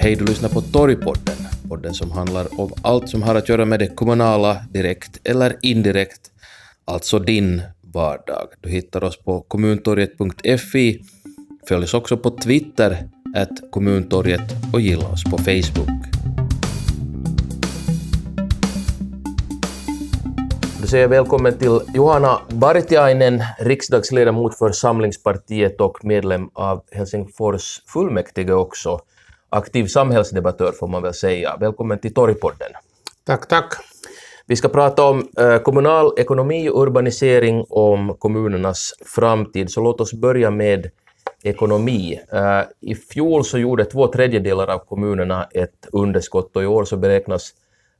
Hej, du lyssnar på Torgpodden, podden som handlar om allt som har att göra med det kommunala direkt eller indirekt, alltså din vardag. Du hittar oss på kommuntorget.fi, följ oss också på Twitter, att kommuntorget och gilla oss på Facebook. Då säger jag välkommen till Johanna Vartiainen, riksdagsledamot för Samlingspartiet och medlem av Helsingfors fullmäktige också. Aktiv samhällsdebattör får man väl säga. Välkommen till Torgpodden. Tack, tack. Vi ska prata om eh, kommunal ekonomi och urbanisering, om kommunernas framtid. Så låt oss börja med ekonomi. Eh, I fjol så gjorde två tredjedelar av kommunerna ett underskott och i år så beräknas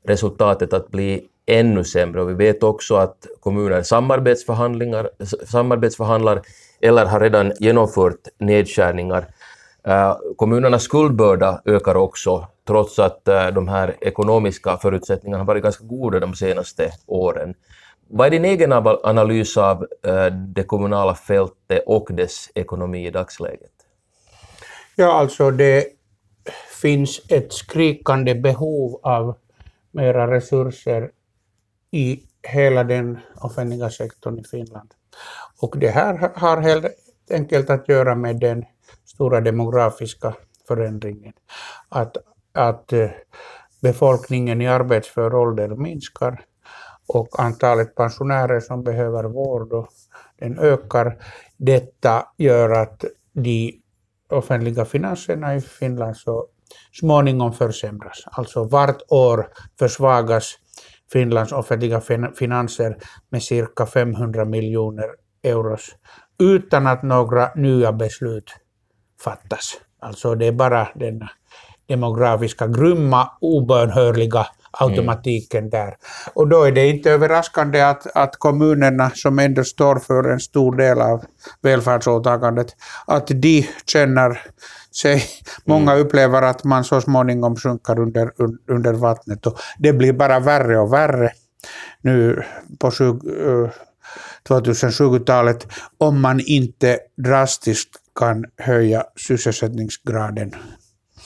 resultatet att bli ännu sämre. Och vi vet också att kommuner samarbetsförhandlingar, samarbetsförhandlar eller har redan genomfört nedskärningar. Eh, kommunernas skuldbörda ökar också, trots att eh, de här ekonomiska förutsättningarna har varit ganska goda de senaste åren. Vad är din egen analys av eh, det kommunala fältet och dess ekonomi i dagsläget? Ja, alltså det finns ett skrikande behov av mera resurser i hela den offentliga sektorn i Finland. Och det här har helt enkelt att göra med den stora demografiska förändringen. Att, att eh, befolkningen i arbetsför ålder minskar och antalet pensionärer som behöver vård och den ökar. Detta gör att de offentliga finanserna i Finland så småningom försämras. Alltså vart år försvagas Finlands offentliga finanser med cirka 500 miljoner euros utan att några nya beslut fattas. Alltså det är bara den demografiska, grymma, obönhörliga automatiken mm. där. Och då är det inte överraskande att, att kommunerna, som ändå står för en stor del av välfärdsåtagandet, att de känner sig, många mm. upplever att man så småningom sjunker under, under vattnet och det blir bara värre och värre nu på 2020-talet eh, om man inte drastiskt kan höja sysselsättningsgraden.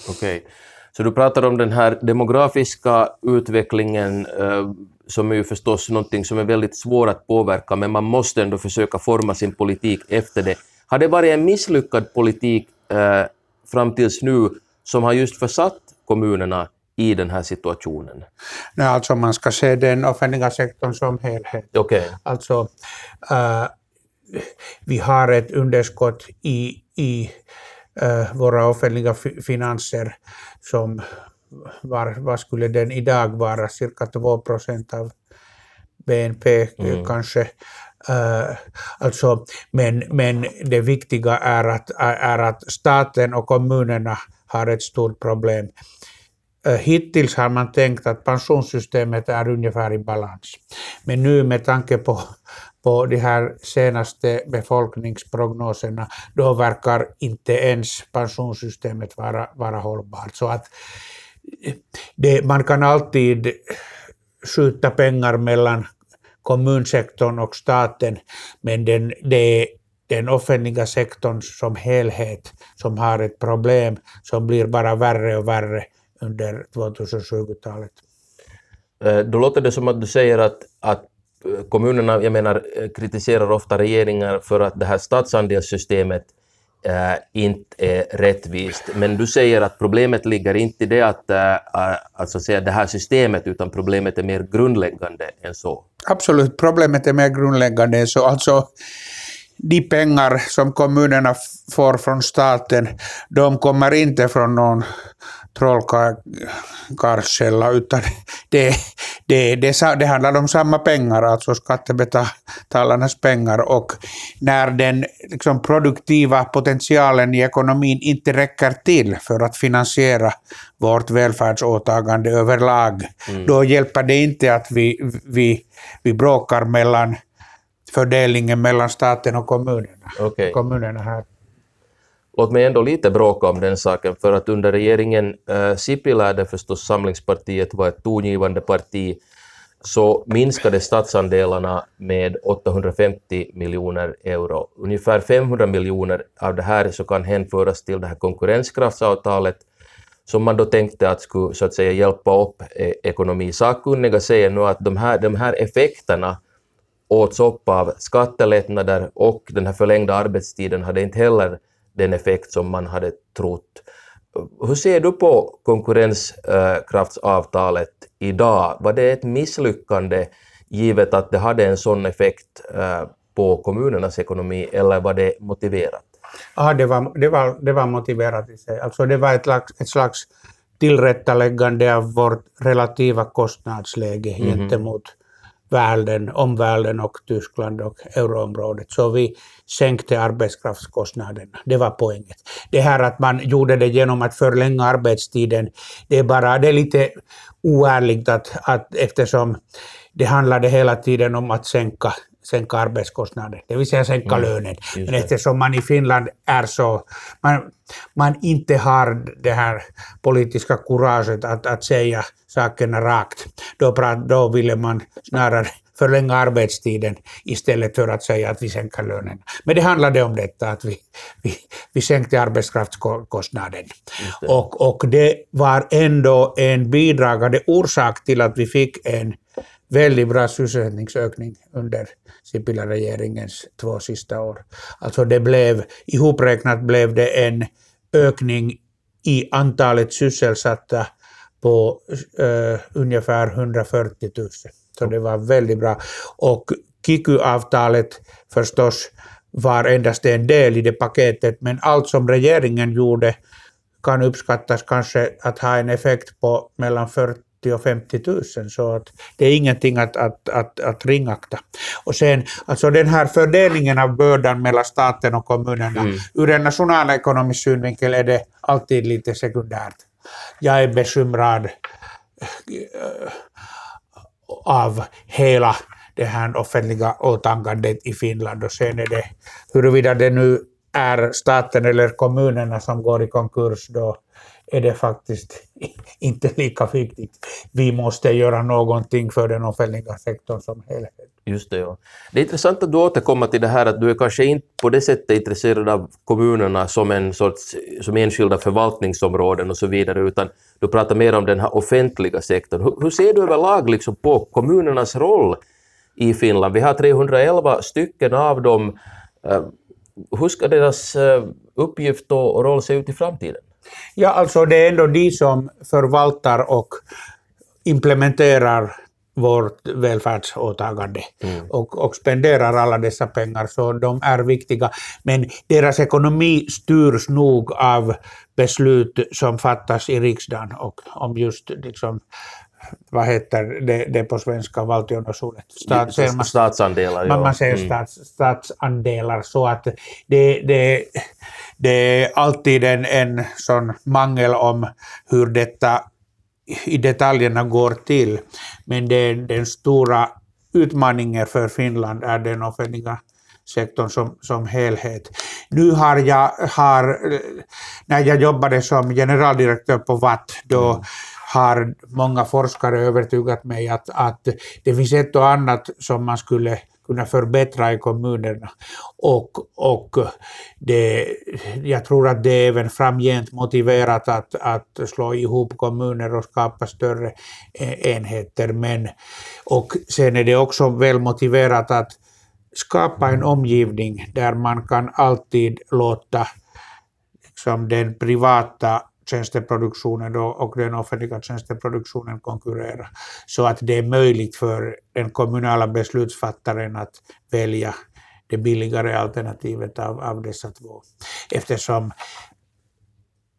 Okej, okay. så du pratar om den här demografiska utvecklingen eh, som är ju förstås någonting som är väldigt svår att påverka, men man måste ändå försöka forma sin politik efter det. Har det varit en misslyckad politik eh, fram tills nu som har just försatt kommunerna i den här situationen? Nej, alltså man ska se den offentliga sektorn som helhet. Okay. Alltså, uh, vi har ett underskott i, i uh, våra offentliga finanser som var, vad skulle den idag vara, cirka 2 procent av BNP mm. kanske. Uh, alltså, men, men det viktiga är att, är att staten och kommunerna har ett stort problem. Uh, hittills har man tänkt att pensionssystemet är ungefär i balans. Men nu med tanke på, på de här senaste befolkningsprognoserna, då verkar inte ens pensionssystemet vara, vara hållbart. Så att det, man kan alltid skjuta pengar mellan kommunsektorn och staten, men den, det är den offentliga sektorn som helhet som har ett problem som blir bara värre och värre under 2020-talet. Eh, då låter det som att du säger att, att kommunerna jag menar, kritiserar ofta regeringar för att det här statsandelssystemet äh, eh, inte är rättvist. Men du säger att problemet ligger inte i det att, äh, alltså säga, det här systemet, utan problemet är mer grundläggande än så. Absolut, problemet är mer grundläggande än så. Alltså, de pengar som kommunerna får från staten, de kommer inte från någon trollkarlskälla, utan det, det, det, det handlar om samma pengar, alltså skattebetalarnas pengar. Och när den liksom, produktiva potentialen i ekonomin inte räcker till för att finansiera vårt välfärdsåtagande överlag, mm. då hjälper det inte att vi, vi, vi bråkar mellan fördelningen mellan staten och kommunerna. Okay. kommunerna här. Låt mig ändå lite bråka om den saken, för att under regeringen äh, Sipilä, där förstås Samlingspartiet var ett tongivande parti, så minskade statsandelarna med 850 miljoner euro. Ungefär 500 miljoner av det här så kan hänföras till det här konkurrenskraftsavtalet som man då tänkte att skulle så att säga hjälpa upp eh, ekonomi. Sakkunniga säger nu att de här, de här effekterna åts upp av skattelättnader och den här förlängda arbetstiden hade inte heller den effekt som man hade trott. Hur ser du på konkurrenskraftsavtalet idag? Var det ett misslyckande givet att det hade en sån effekt eh, på kommunernas ekonomi eller var det motiverat? Ja, det var, det var, det var motiverat i sig. Alltså det var ett slags, ett slags tillrättaläggande av vårt relativa kostnadsläge mm -hmm. gentemot världen, omvärlden och Tyskland och euroområdet. Så vi sänkte arbetskraftskostnaderna. Det var poängen. Det här att man gjorde det genom att förlänga arbetstiden, det är bara, det är lite oärligt att, att eftersom det handlade hela tiden om att sänka sänka arbetskostnader, det vill säga sänka mm, lönen. Men eftersom man i Finland är så, man, man inte har det här politiska kuraget att, att säga sakerna rakt, då, då ville man snarare förlänga arbetstiden istället för att säga att vi sänker lönen. Men det handlade om detta, att vi, vi, vi sänkte arbetskraftskostnaden. Och, och det var ändå en bidragande orsak till att vi fick en väldigt bra sysselsättningsökning under Sipilä-regeringens två sista år. Alltså det blev, ihopräknat blev det en ökning i antalet sysselsatta på uh, ungefär 140 000. Så det var väldigt bra. Och Kiky-avtalet förstås var endast en del i det paketet, men allt som regeringen gjorde kan uppskattas kanske att ha en effekt på mellan 40 och 50 000, så att det är ingenting att, att, att, att ringakta. Och sen, alltså den här fördelningen av bördan mellan staten och kommunerna, mm. ur en nationalekonomisk synvinkel är det alltid lite sekundärt. Jag är bekymrad äh, av hela det här offentliga åtagandet i Finland och sen är det huruvida det nu är staten eller kommunerna som går i konkurs då är det faktiskt inte lika viktigt. Vi måste göra någonting för den offentliga sektorn som helhet. Just det, ja. Det är intressant att du återkommer till det här att du är kanske inte på det sättet intresserad av kommunerna som en sorts som enskilda förvaltningsområden och så vidare, utan du pratar mer om den här offentliga sektorn. Hur, hur ser du överlag liksom på kommunernas roll i Finland? Vi har 311 stycken av dem. Eh, hur ska deras eh, uppgift och roll se ut i framtiden? Ja, alltså det är ändå de som förvaltar och implementerar vårt välfärdsåtagande mm. och, och spenderar alla dessa pengar, så de är viktiga. Men deras ekonomi styrs nog av beslut som fattas i riksdagen och om just liksom, vad heter det, det på svenska, valtionosuudet? Stat, man, statsandelar. Man, man säger mm. stats, statsandelar, så att det, det, det är alltid en, en sån mangel om hur detta i detaljerna går till. Men det, den stora utmaningen för Finland är den offentliga sektorn som, som helhet. Nu har jag, har, när jag jobbade som generaldirektör på Watt, då mm har många forskare övertygat mig att, att det finns ett och annat som man skulle kunna förbättra i kommunerna. Och, och det, jag tror att det är även framgent motiverat att, att slå ihop kommuner och skapa större e-, enheter. Men, och sen är det också väl motiverat att skapa en omgivning där man kan alltid låta liksom, den privata tjänsteproduktionen och den offentliga tjänsteproduktionen konkurrera. Så att det är möjligt för den kommunala beslutsfattaren att välja det billigare alternativet av, av dessa två. Eftersom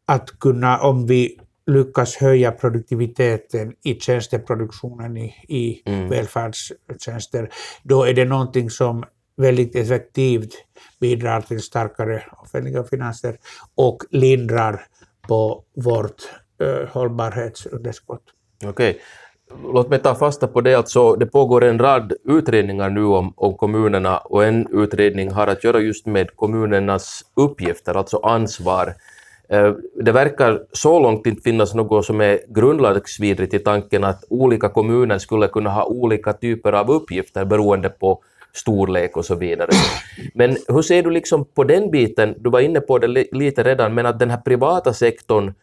att kunna, om vi lyckas höja produktiviteten i tjänsteproduktionen i, i mm. välfärdstjänster, då är det någonting som väldigt effektivt bidrar till starkare offentliga finanser och lindrar på vårt hållbarhetsunderskott. Okej. Okay. Låt mig ta fasta på det. Alltså, det pågår en rad utredningar nu om, om kommunerna och en utredning har att göra just med kommunernas uppgifter, alltså ansvar. Det verkar så långt inte finnas något som är grundlagsvidrigt i tanken att olika kommuner skulle kunna ha olika typer av uppgifter beroende på storlek och så vidare. Men hur ser du liksom på den biten, du var inne på det lite redan, men att den här privata sektorn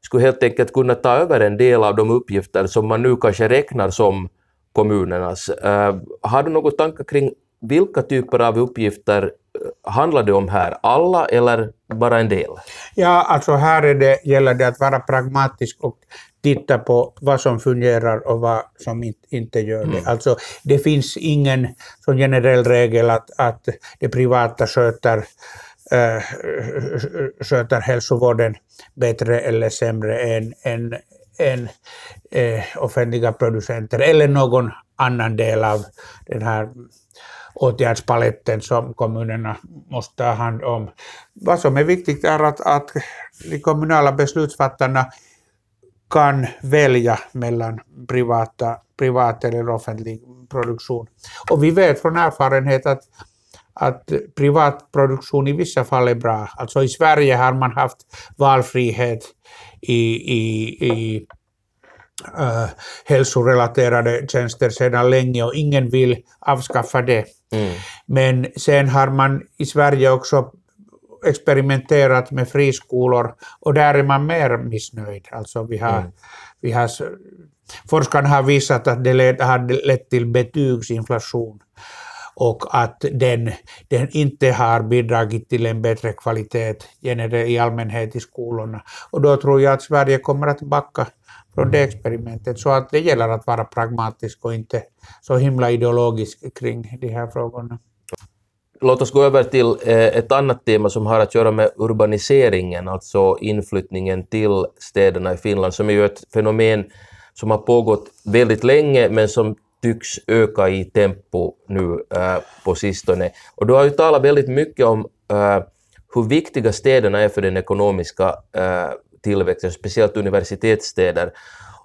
skulle helt enkelt kunna ta över en del av de uppgifter som man nu kanske räknar som kommunernas. Uh, har du några tankar kring vilka typer av uppgifter eh, handlar det om här? Alla eller bara en del? Ja, alltså här är det, gäller det att vara pragmatisk och titta på vad som fungerar och vad som inte gör det. Mm. Alltså, det finns ingen sån generell regel att, att det privata sköter, äh, sköter hälsovården bättre eller sämre än, än, än äh, offentliga producenter eller någon annan del av den här åtgärdspaletten som kommunerna måste ta hand om. Vad som är viktigt är att, att de kommunala beslutsfattarna kan välja mellan privata, privat eller offentlig produktion. Och vi vet från erfarenhet att, att privat produktion i vissa fall är bra. Alltså i Sverige har man haft valfrihet i, i, i uh, hälsorelaterade tjänster sedan länge och ingen vill avskaffa det. Mm. Men sen har man i Sverige också experimenterat med friskolor och där är man mer missnöjd. Alltså vi har, mm. vi har, forskarna har visat att det led, har lett till betygsinflation och att den, den inte har bidragit till en bättre kvalitet i allmänhet i skolorna. Och då tror jag att Sverige kommer att backa från det experimentet. Så att det gäller att vara pragmatisk och inte så himla ideologisk kring de här frågorna. Låt oss gå över till eh, ett annat tema som har att göra med urbaniseringen, alltså inflyttningen till städerna i Finland, som är ju ett fenomen som har pågått väldigt länge men som tycks öka i tempo nu äh, på sistone. Och du har ju talat väldigt mycket om äh, hur viktiga städerna är för den ekonomiska äh, tillväxten, speciellt universitetsstäder.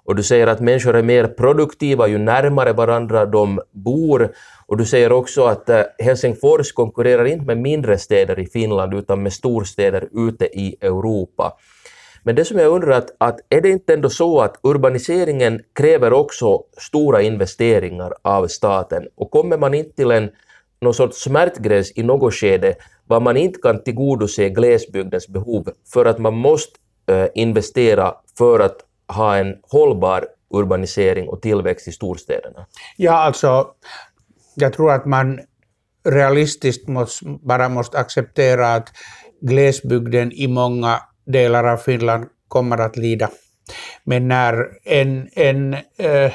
Och du säger att människor är mer produktiva ju närmare varandra de bor. Och du säger också att eh, Helsingfors konkurrerar inte med mindre städer i Finland utan med storstäder ute i Europa. Men det som jag undrar att, att är det inte ändå så att urbaniseringen kräver också stora investeringar av staten och kommer man inte till en någon sorts smärtgräns i något skede var man inte kan tillgodose glesbygdens behov för att man måste Eh, investera för att ha en hållbar urbanisering och tillväxt i storstäderna? Ja, alltså, jag tror att man realistiskt måste, bara måste acceptera att glesbygden i många delar av Finland kommer att lida. Men när en, en eh,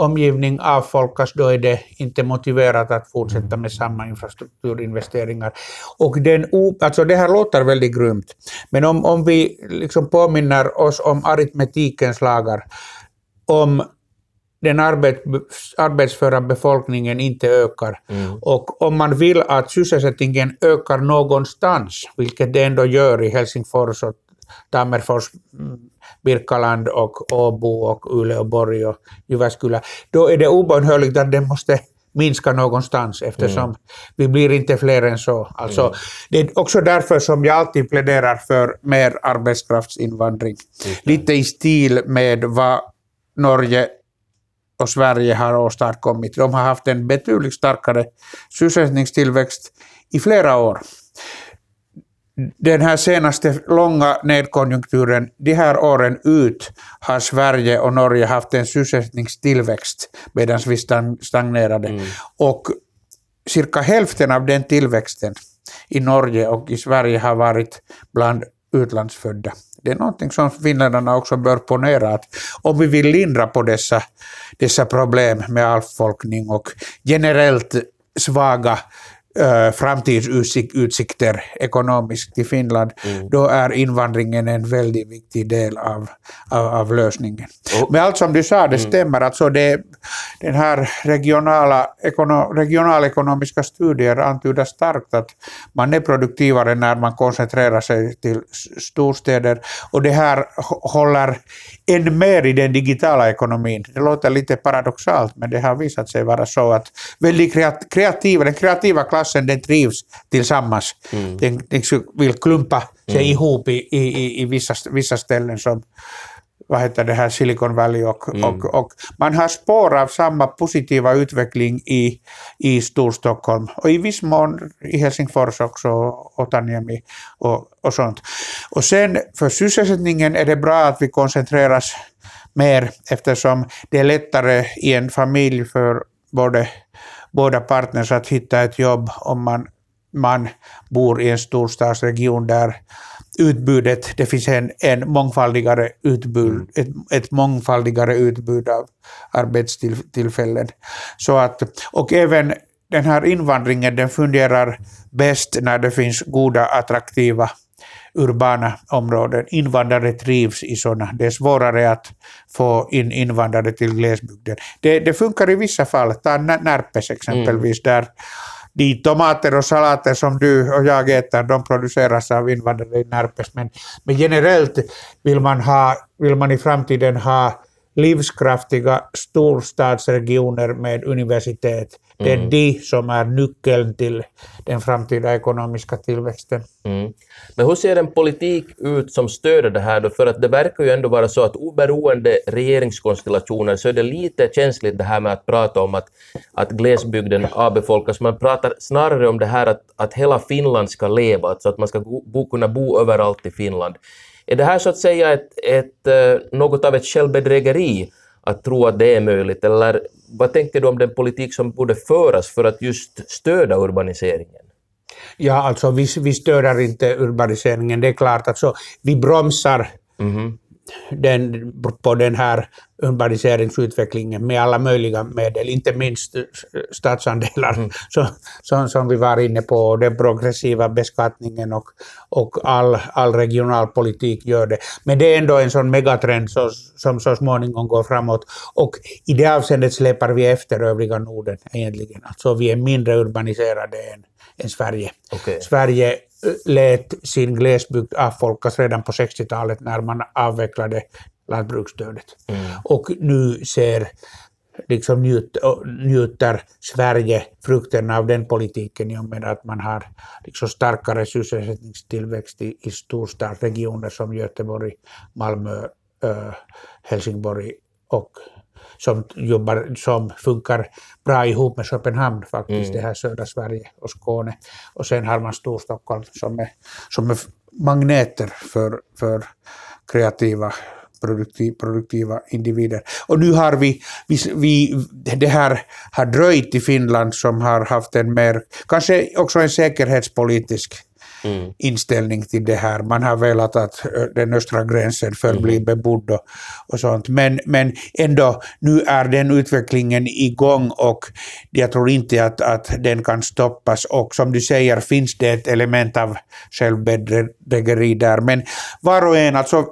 omgivning avfolkas, då är det inte motiverat att fortsätta med samma infrastrukturinvesteringar. Och den, alltså det här låter väldigt grymt, men om, om vi liksom påminner oss om aritmetikens lagar, om den arbet, arbetsföra befolkningen inte ökar. Mm. Och om man vill att sysselsättningen ökar någonstans, vilket det ändå gör i Helsingfors och Tammerfors, mm, Birkaland och Åbo och Uleåborg och Jyväskylä, då är det obönhörligt att den måste minska någonstans eftersom mm. vi blir inte fler än så. Alltså, mm. Det är också därför som jag alltid pläderar för mer arbetskraftsinvandring. Mm. Lite i stil med vad Norge och Sverige har åstadkommit. De har haft en betydligt starkare sysselsättningstillväxt i flera år den här senaste långa nedkonjunkturen, de här åren ut, har Sverige och Norge haft en sysselsättningstillväxt medan vi stagnerade. Mm. Och cirka hälften av den tillväxten i Norge och i Sverige har varit bland utlandsfödda. Det är någonting som finländarna också bör ponera, att om vi vill lindra på dessa, dessa problem med avfolkning och generellt svaga äh, framtidsutsikter ekonomiskt i Finland, mm. då är invandringen en väldigt viktig del av, av, av lösningen. Oh. Men allt som du sa, det mm. stämmer. Alltså det, den här regionala, ekono, regionalekonomiska studier antyder starkt att man är produktivare när man koncentrerar sig till storstäder. Och det här håller än mer i den digitala ekonomin. Det låter lite paradoxalt, men det har visat sig vara så att väldigt kreativa, den kreativa klassen den trivs tillsammans. Mm. Den, den vill klumpa sig mm. ihop i, i, i vissa, vissa ställen som vad heter det här, Silicon Valley och, mm. och, och, man har spår av samma positiva utveckling i, i Storstockholm och i viss mån i Helsingfors också, Otaniemi och, och sånt. Och sen för sysselsättningen är det bra att vi koncentrerar oss mer eftersom det är lättare i en familj för både, båda partners att hitta ett jobb om man, man bor i en storstadsregion där utbudet, det finns en, en mångfaldigare utbud, mm. ett, ett mångfaldigare utbud av arbetstillfällen. Så att, och även den här invandringen den fungerar bäst när det finns goda, attraktiva urbana områden. Invandrare trivs i sådana. Det är svårare att få in invandrare till glesbygden. Det, det funkar i vissa fall. Ta Närpes exempelvis, mm. där de tomater och salater som du och jag äter, de produceras av invandrare i Närpes. Men, men generellt vill man, ha, vill man i framtiden ha livskraftiga storstadsregioner med universitet. Det är mm. de som är nyckeln till den framtida ekonomiska tillväxten. Mm. Men hur ser en politik ut som stöder det här då? För att det verkar ju ändå vara så att oberoende regeringskonstellationer så är det lite känsligt det här med att prata om att, att glesbygden avbefolkas. Man pratar snarare om det här att, att hela Finland ska leva, alltså att man ska bo, kunna bo överallt i Finland. Är det här så att säga ett, ett, eh, något av ett självbedrägeri att tro att det är möjligt, eller vad tänker du om den politik som borde föras för att just stödja urbaniseringen? Ja, alltså vi, vi stöder inte urbaniseringen, det är klart. Alltså, vi bromsar mm -hmm den, på den här urbaniseringsutvecklingen med alla möjliga medel, inte minst statsandelar mm. som, som, som, vi var inne på, den progressiva beskattningen och, och all, all regionalpolitik gör det. Men det är ändå en sån megatrend så, som så småningom går framåt och i det avseendet släpar vi efter övriga Norden egentligen. Alltså vi är mindre urbaniserade än, än Sverige. Okay. Sverige lät sin glesbygd avfolkas redan på 60-talet när man avvecklade lantbruksstödet. Mm. Och nu ser liksom njut, njuter Sverige frukterna av den politiken i och med att man har liksom starkare sysselsättningstillväxt i, i storstadsregioner som Göteborg, Malmö, äh, Helsingborg och som, jobbar, som funkar bra ihop med Köpenhamn faktiskt, mm. det här södra Sverige och Skåne. Och sen har man Storstockholm som är, som är magneter för, för kreativa produktiv, produktiva individer. Och nu har vi, vi, vi, det här har dröjt i Finland som har haft en mer, kanske också en säkerhetspolitisk mm. inställning till det här. Man har velat att den östra gränsen förblir mm. bebodd och, och sånt. Men, men ändå, nu är den utvecklingen igång och jag tror inte att, att den kan stoppas. Och som du säger finns det ett element av självbedrägeri där. Men var och en, alltså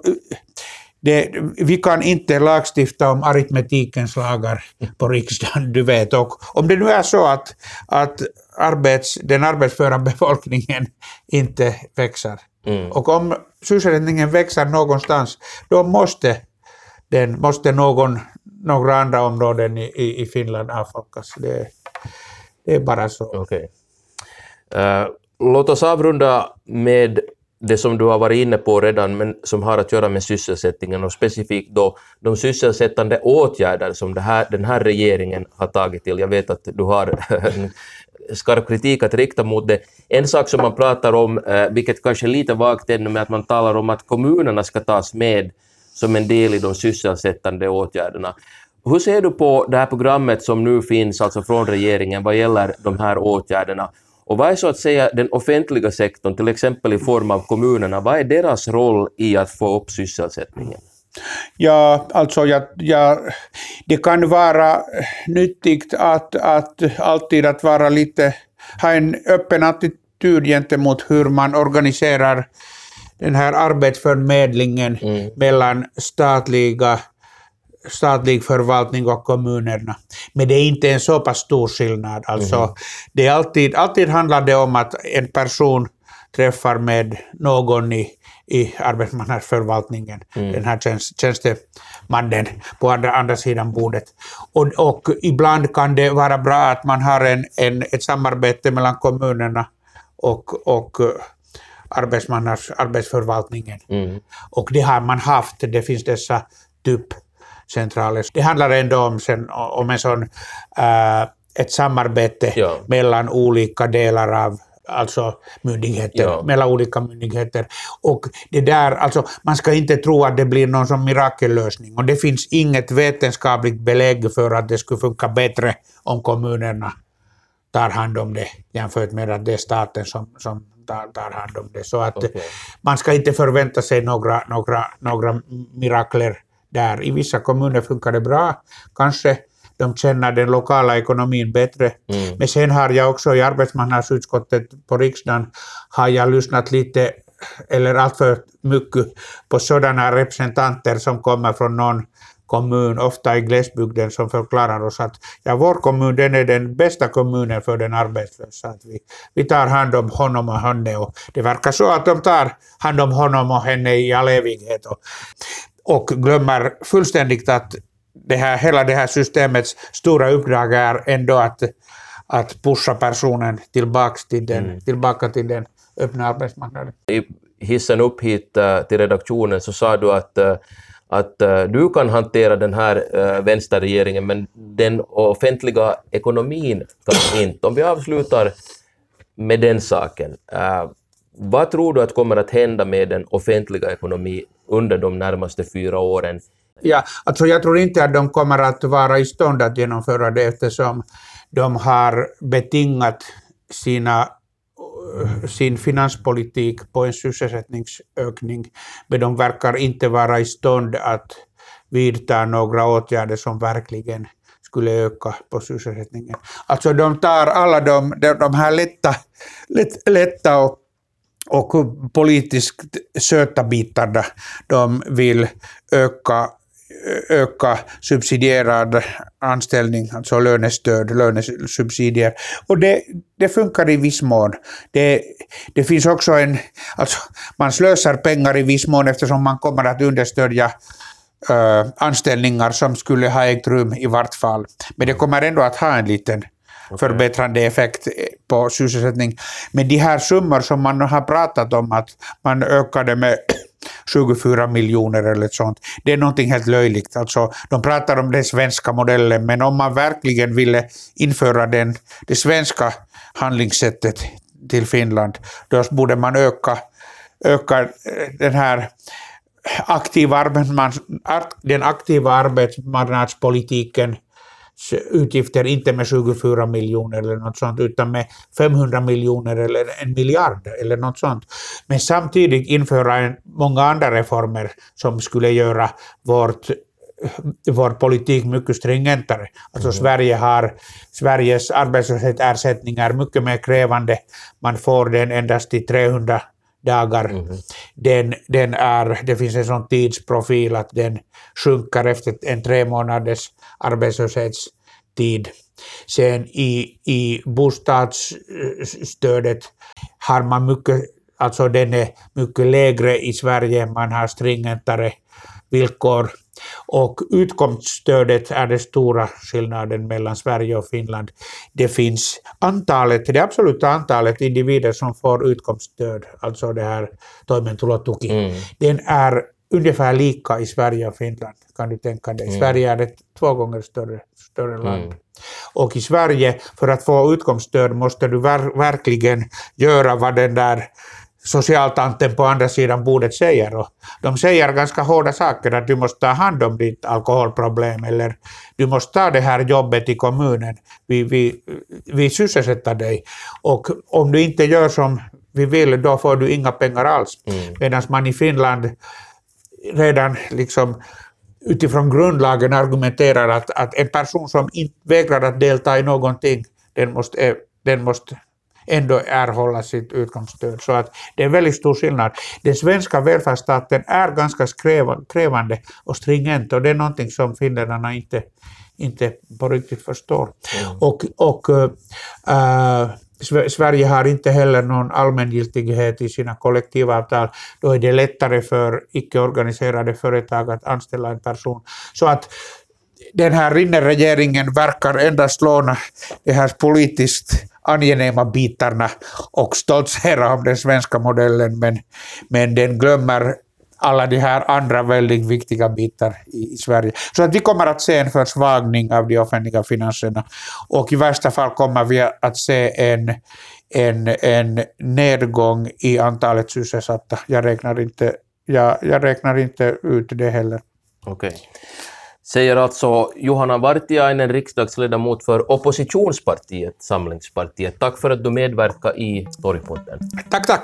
det, vi kan inte lagstifta om aritmetikens lagar på riksdagen, du vet. Och om det nu är så att, att arbets, den arbetsföra befolkningen inte växer, mm. och om sysselsättningen växer någonstans, då måste, den, måste någon, några andra områden i, i Finland avfolkas. Det, det är bara så. Okay. Uh, eh, låt oss avrunda med det som du har varit inne på redan, men som har att göra med sysselsättningen och specifikt då de sysselsättande åtgärder som det här, den här regeringen har tagit till. Jag vet att du har skarp kritik att rikta mot det. En sak som man pratar om, eh, vilket kanske är lite vagt ännu, men att man talar om att kommunerna ska tas med som en del i de sysselsättande åtgärderna. Hur ser du på det här programmet som nu finns, alltså från regeringen, vad gäller de här åtgärderna? Och vad är så att säga den offentliga sektorn, till exempel i form av kommunerna, vad är deras roll i att få upp sysselsättningen? Ja, alltså ja, ja, det kan vara nyttigt att, att alltid att vara lite, ha en öppen attityd gentemot hur man organiserar den här arbetsförmedlingen mm. mellan statliga statlig förvaltning och kommunerna. Men det är inte en så pass stor skillnad. Alltså, mm. det är alltid, alltid handlar det om att en person träffar med någon i, i arbetsmarknadsförvaltningen, mm. den här tjänst, tjänstemannen på andra, andra sidan bordet. Och, och ibland kan det vara bra att man har en, en, ett samarbete mellan kommunerna och, och arbetsmarknads, arbetsförvaltningen. Mm. Och det har man haft. Det finns dessa typcentraler. Det handlar ändå om, sen, om en sån, uh, ett samarbete Ja. mellan olika delar av alltså myndigheter, Ja. mellan olika myndigheter. Och det där, alltså, man ska inte tro att det blir någon som mirakellösning och det finns inget vetenskapligt belägg för att det skulle funka bättre om kommunerna tar hand om det jämfört med att det är staten som, som tar, tar hand om det. Så att Okej. man ska inte förvänta sig några, några, några mirakler där. I vissa kommuner funkar det bra, kanske de känner den lokala ekonomin bättre. Mm. Men sen har jag också i arbetsmarknadsutskottet på riksdagen har jag lyssnat lite, eller alltför mycket, på sådana representanter som kommer från någon kommun, ofta i glesbygden, som förklarar oss att ja, vår kommun den är den bästa kommunen för den arbetslösa. Att vi, vi tar hand om honom och henne och det verkar så att de tar hand om honom och henne i all evighet. Och, och glömmer fullständigt att det här, hela det här systemets stora uppdrag är ändå att, att pusha personen tillbaks till den, tillbaka till den öppna arbetsmarknaden. I hissen upp hit eh, till redaktionen så sa du att, eh, att eh, du kan hantera den här vänsterregeringen men den offentliga ekonomin kan inte. Om vi avslutar med den saken vad tror du att kommer att hända med den offentliga ekonomin under de närmaste fyra åren? Ja, alltså jag tror inte att de kommer att vara i stånd att genomföra det eftersom de har betingat sina, eh, sin finanspolitik på en sysselsättningsökning, men de verkar inte vara i stånd att vidta några åtgärder som verkligen skulle öka på sysselsättningen. Alltså de tar alla de, de, de här lätta, lätt, lätta och och politiskt söta bitarna. De vill öka, öka subsidierad anställning, alltså lönestöd, lönesubsidier. Och det, det funkar i viss mån. Det, det finns också en... Alltså man slösar pengar i viss mån eftersom man kommer att understödja uh, anställningar som skulle ha ägt rum i vart fall. Men det kommer ändå att ha en liten förbättrande effekt på sysselsättning. Men de här summor som man har pratat om att man ökade med 24 miljoner eller sånt, det är någonting helt löjligt. Alltså, de pratar om den svenska modellen, men om man verkligen ville införa den, det svenska handlingssättet till Finland, då borde man öka, öka eh, den här aktiva arbetsmarknads, den aktiva arbetsmarknadspolitiken utgifter inte med 24 miljoner eller något sånt, utan med 500 miljoner eller en miljard eller något sånt. Men samtidigt införa en, många andra reformer som skulle göra vårt vår politik mycket stringentare. Alltså Sverige har, Sveriges arbetslöshetsersättning är mycket mer krävande. Man får den endast i 300 dagar. Den, den är, det finns en sån tidsprofil att den sjunker efter en tre månaders arbetslöshetstid. Sen i, i bostadsstödet har man mycket, alltså den är mycket lägre i Sverige, man har stringentare villkor. Och utkomststödet är den stora skillnaden mellan Sverige och Finland. Det finns antalet, det absoluta antalet individer som får utkomststöd, alltså det här toimeentulotuki, Mm. den är ungefär lika i Sverige och Finland, kan du tänka dig. Sverige är ett två gånger större, större land. Mm. Och i Sverige, för att få utkomststöd måste du ver verkligen göra vad den där socialtanten på andra sidan bordet säger. Och de säger ganska hårda saker, att du måste ta hand om ditt alkoholproblem eller du måste ta det här jobbet i kommunen. Vi, vi, vi sysselsätter dig. Och om du inte gör som vi vill, då får du inga pengar alls. Mm. Medan man i Finland redan liksom utifrån grundlagen argumenterar att, att en person som inte vägrar att delta i någonting, den måste, den måste ändå erhålla sitt utkomststöd. Så att det är en väldigt stor skillnad. Den svenska välfärdsstaten är ganska krävande och stringent och det är någonting som finländarna inte, inte på riktigt förstår. Och, och äh, Sve- Sverige har inte heller någon allmängiltighet i sina kollektivavtal. Då är det lättare för icke-organiserade företag att anställa en person. Så att den här Rinner-regeringen verkar endast låna de här politiskt angenäma bitarna och stoltsera om den svenska modellen, men, men den glömmer alla de här andra väldigt viktiga bitar i, i Sverige. Så att vi kommer att se en försvagning av de offentliga finanserna och i värsta fall kommer vi att se en, en, en nedgång i antalet sysselsatta. Jag räknar inte, jag, jag räknar inte ut det heller. Okej. Säger alltså Johanna Vartiainen, riksdagsledamot för oppositionspartiet Samlingspartiet. Tack för att du medverkar i Torgpodden. Tack, tack.